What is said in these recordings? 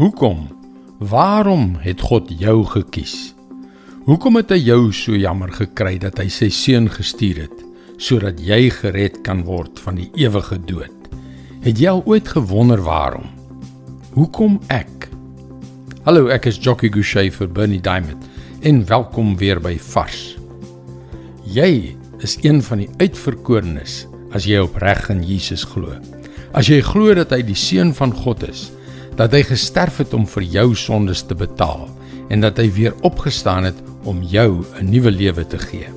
Hoekom? Waarom het God jou gekies? Hoekom het hy jou so jammer gekry dat hy sy seun gestuur het sodat jy gered kan word van die ewige dood? Het jy al ooit gewonder waarom? Hoekom ek? Hallo, ek is Jockey Gouchee vir Bernie Diamond en welkom weer by Vars. Jy is een van die uitverkorenes as jy opreg in Jesus glo. As jy glo dat hy die seun van God is, dat hy gesterf het om vir jou sondes te betaal en dat hy weer opgestaan het om jou 'n nuwe lewe te gee.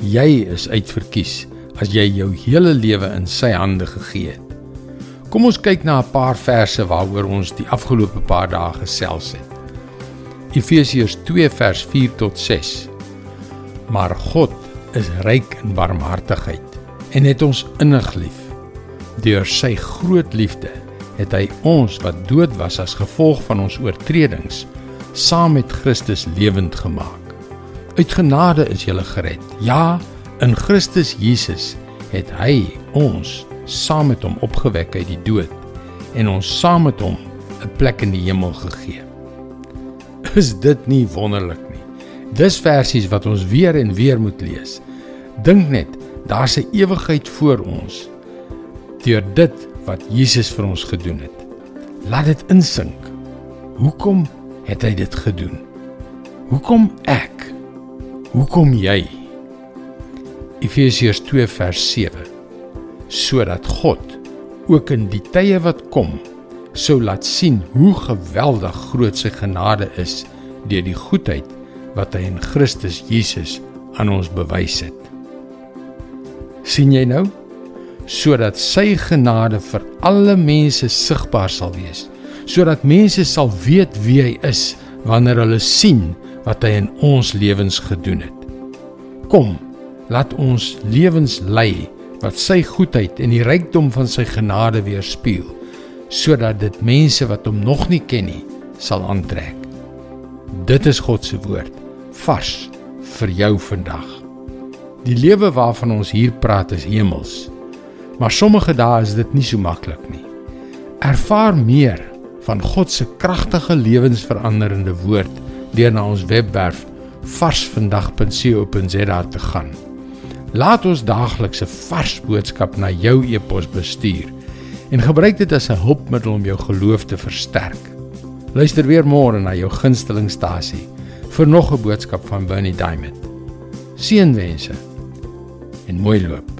Jy is uitverkies as jy jou hele lewe in sy hande gegee het. Kom ons kyk na 'n paar verse waaroor ons die afgelope paar dae gesels het. Efesiërs 2 vers 4 tot 6. Maar God is ryk in barmhartigheid en het ons innig lief. Deur sy groot liefde het hy ons wat dood was as gevolg van ons oortredings saam met Christus lewend gemaak. Uit genade is jy gered. Ja, in Christus Jesus het hy ons saam met hom opgewek uit die dood en ons saam met hom 'n plek in die hemel gegee. Is dit nie wonderlik nie? Dis versies wat ons weer en weer moet lees. Dink net, daar's 'n ewigheid voor ons. Deur dit wat Jesus vir ons gedoen het. Laat dit insink. Hoekom het hy dit gedoen? Hoekom ek? Hoekom jy? Efesiërs 2 vers 7. Sodat God ook in die tye wat kom sou laat sien hoe geweldig groot sy genade is deur die goedheid wat hy in Christus Jesus aan ons bewys het. sien jy nou? Sodat sy genade vir alle mense sigbaar sal wees, sodat mense sal weet wie hy is wanneer hulle sien wat hy in ons lewens gedoen het. Kom, laat ons lewens lei wat sy goedheid en die rykdom van sy genade weerspieël, sodat dit mense wat hom nog nie ken nie, sal aantrek. Dit is God se woord, vars vir jou vandag. Die lewe waarvan ons hier praat is hemels. Maar sommige dae is dit nie so maklik nie. Ervaar meer van God se kragtige lewensveranderende woord deur na ons webwerf varsvandag.co.za te gaan. Laat ons daagliks 'n vars boodskap na jou e-pos bestuur en gebruik dit as 'n hulpmiddel om jou geloof te versterk. Luister weer môre na jou gunstelingstasie vir nog 'n boodskap van Bernie Diamond. Seënwense en mooi loop.